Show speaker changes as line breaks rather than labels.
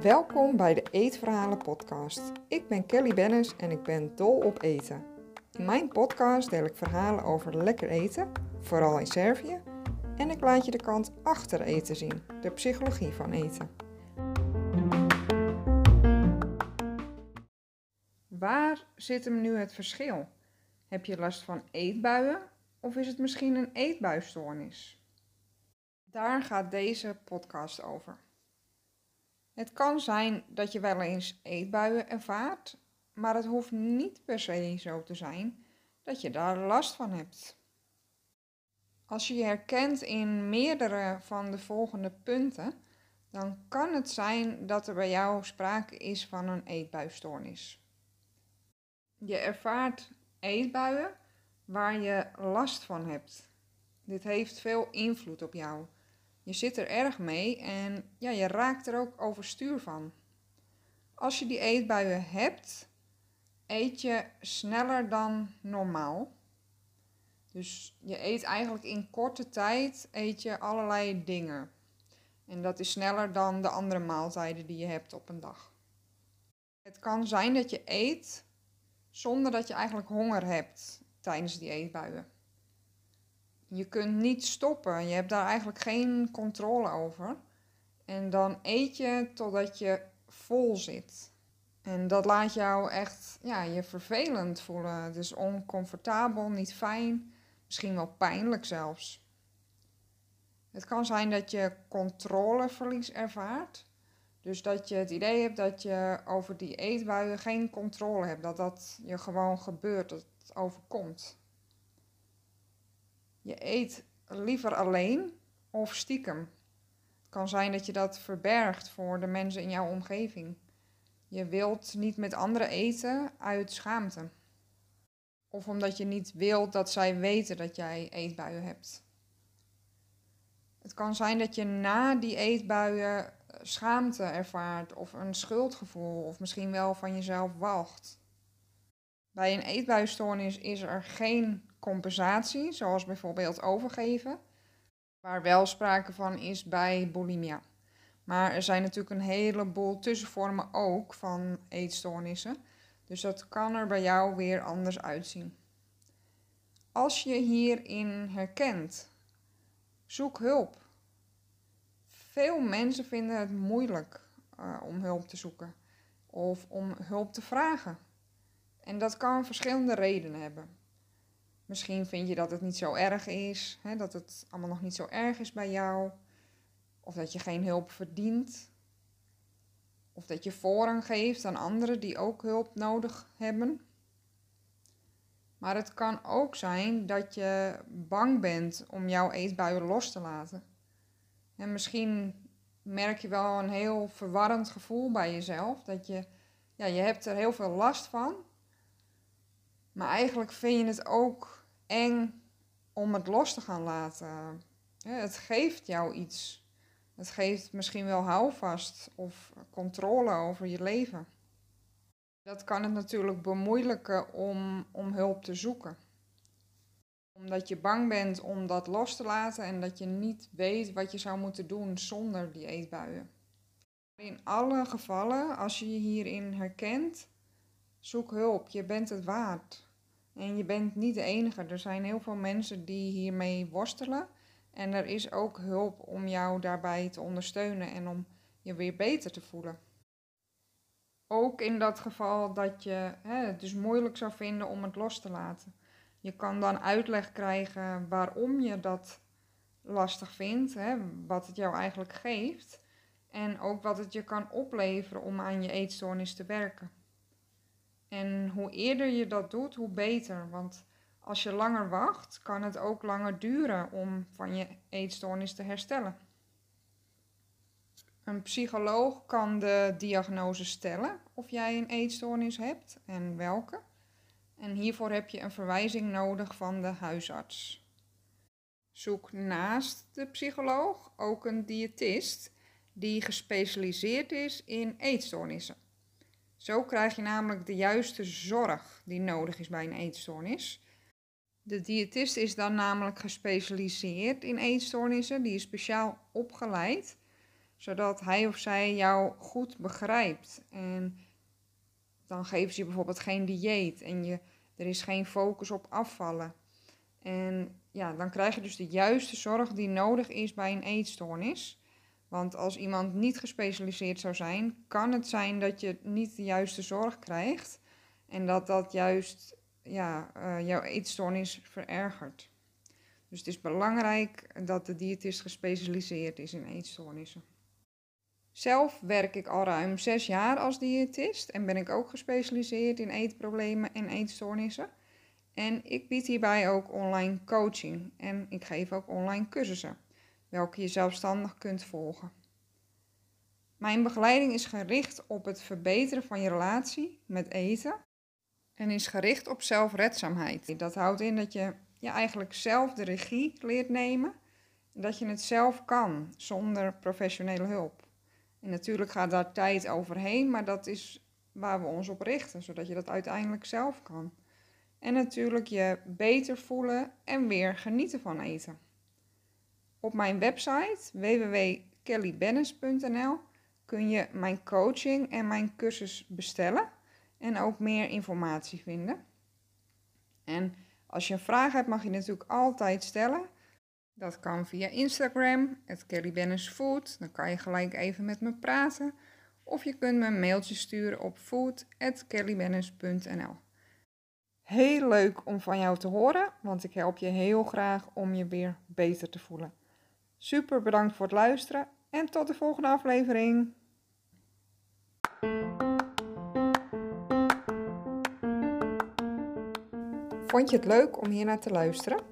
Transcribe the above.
Welkom bij de Eetverhalen podcast. Ik ben Kelly Bennis en ik ben dol op eten. In mijn podcast deel ik verhalen over lekker eten, vooral in Servië, en ik laat je de kant achter eten zien, de psychologie van eten. Waar zit hem nu het verschil? Heb je last van eetbuien of is het misschien een eetbuistoornis? Daar gaat deze podcast over. Het kan zijn dat je wel eens eetbuien ervaart, maar het hoeft niet per se zo te zijn dat je daar last van hebt. Als je je herkent in meerdere van de volgende punten, dan kan het zijn dat er bij jou sprake is van een eetbuistoornis. Je ervaart eetbuien waar je last van hebt. Dit heeft veel invloed op jou. Je zit er erg mee en ja, je raakt er ook overstuur van. Als je die eetbuien hebt, eet je sneller dan normaal. Dus je eet eigenlijk in korte tijd eet je allerlei dingen. En dat is sneller dan de andere maaltijden die je hebt op een dag. Het kan zijn dat je eet zonder dat je eigenlijk honger hebt tijdens die eetbuien. Je kunt niet stoppen, je hebt daar eigenlijk geen controle over. En dan eet je totdat je vol zit. En dat laat jou echt ja, je vervelend voelen. Dus oncomfortabel, niet fijn, misschien wel pijnlijk zelfs. Het kan zijn dat je controleverlies ervaart. Dus dat je het idee hebt dat je over die eetbuien geen controle hebt. Dat dat je gewoon gebeurt, dat het overkomt. Je eet liever alleen of stiekem. Het kan zijn dat je dat verbergt voor de mensen in jouw omgeving. Je wilt niet met anderen eten uit schaamte. Of omdat je niet wilt dat zij weten dat jij eetbuien hebt. Het kan zijn dat je na die eetbuien schaamte ervaart of een schuldgevoel of misschien wel van jezelf wacht. Bij een eetbuistoornis is er geen compensatie, zoals bijvoorbeeld overgeven, waar wel sprake van is bij bulimia. Maar er zijn natuurlijk een heleboel tussenvormen ook van eetstoornissen, dus dat kan er bij jou weer anders uitzien. Als je hierin herkent, zoek hulp. Veel mensen vinden het moeilijk uh, om hulp te zoeken of om hulp te vragen. En dat kan verschillende redenen hebben. Misschien vind je dat het niet zo erg is, hè, dat het allemaal nog niet zo erg is bij jou, of dat je geen hulp verdient, of dat je voorrang geeft aan anderen die ook hulp nodig hebben. Maar het kan ook zijn dat je bang bent om jouw eetbuien los te laten. En misschien merk je wel een heel verwarrend gevoel bij jezelf. Dat je, ja, je hebt er heel veel last van. Maar eigenlijk vind je het ook eng om het los te gaan laten. Het geeft jou iets. Het geeft misschien wel houvast of controle over je leven. Dat kan het natuurlijk bemoeilijken om, om hulp te zoeken. Omdat je bang bent om dat los te laten en dat je niet weet wat je zou moeten doen zonder die eetbuien. In alle gevallen, als je je hierin herkent, zoek hulp. Je bent het waard. En je bent niet de enige. Er zijn heel veel mensen die hiermee worstelen. En er is ook hulp om jou daarbij te ondersteunen en om je weer beter te voelen. Ook in dat geval dat je hè, het dus moeilijk zou vinden om het los te laten. Je kan dan uitleg krijgen waarom je dat lastig vindt, hè, wat het jou eigenlijk geeft. En ook wat het je kan opleveren om aan je eetstoornis te werken. En hoe eerder je dat doet, hoe beter. Want als je langer wacht, kan het ook langer duren om van je eetstoornis te herstellen. Een psycholoog kan de diagnose stellen of jij een eetstoornis hebt en welke. En hiervoor heb je een verwijzing nodig van de huisarts. Zoek naast de psycholoog ook een diëtist die gespecialiseerd is in eetstoornissen. Zo krijg je namelijk de juiste zorg die nodig is bij een eetstoornis. De diëtist is dan namelijk gespecialiseerd in eetstoornissen, die is speciaal opgeleid, zodat hij of zij jou goed begrijpt. En dan geven ze je bijvoorbeeld geen dieet en je, er is geen focus op afvallen. En ja, dan krijg je dus de juiste zorg die nodig is bij een eetstoornis. Want als iemand niet gespecialiseerd zou zijn, kan het zijn dat je niet de juiste zorg krijgt. En dat dat juist ja, uh, jouw eetstoornis verergert. Dus het is belangrijk dat de diëtist gespecialiseerd is in eetstoornissen. Zelf werk ik al ruim zes jaar als diëtist en ben ik ook gespecialiseerd in eetproblemen en eetstoornissen. En ik bied hierbij ook online coaching en ik geef ook online cursussen, welke je zelfstandig kunt volgen. Mijn begeleiding is gericht op het verbeteren van je relatie met eten en is gericht op zelfredzaamheid. Dat houdt in dat je, je eigenlijk zelf de regie leert nemen en dat je het zelf kan zonder professionele hulp. En natuurlijk gaat daar tijd overheen, maar dat is waar we ons op richten, zodat je dat uiteindelijk zelf kan. En natuurlijk je beter voelen en weer genieten van eten. Op mijn website www.kellybennis.nl kun je mijn coaching en mijn cursus bestellen en ook meer informatie vinden. En als je een vraag hebt, mag je natuurlijk altijd stellen. Dat kan via Instagram, het Kelly Food. Dan kan je gelijk even met me praten. Of je kunt me een mailtje sturen op food.kellybennis.nl Heel leuk om van jou te horen, want ik help je heel graag om je weer beter te voelen. Super bedankt voor het luisteren en tot de volgende aflevering. Vond je het leuk om hier naar te luisteren?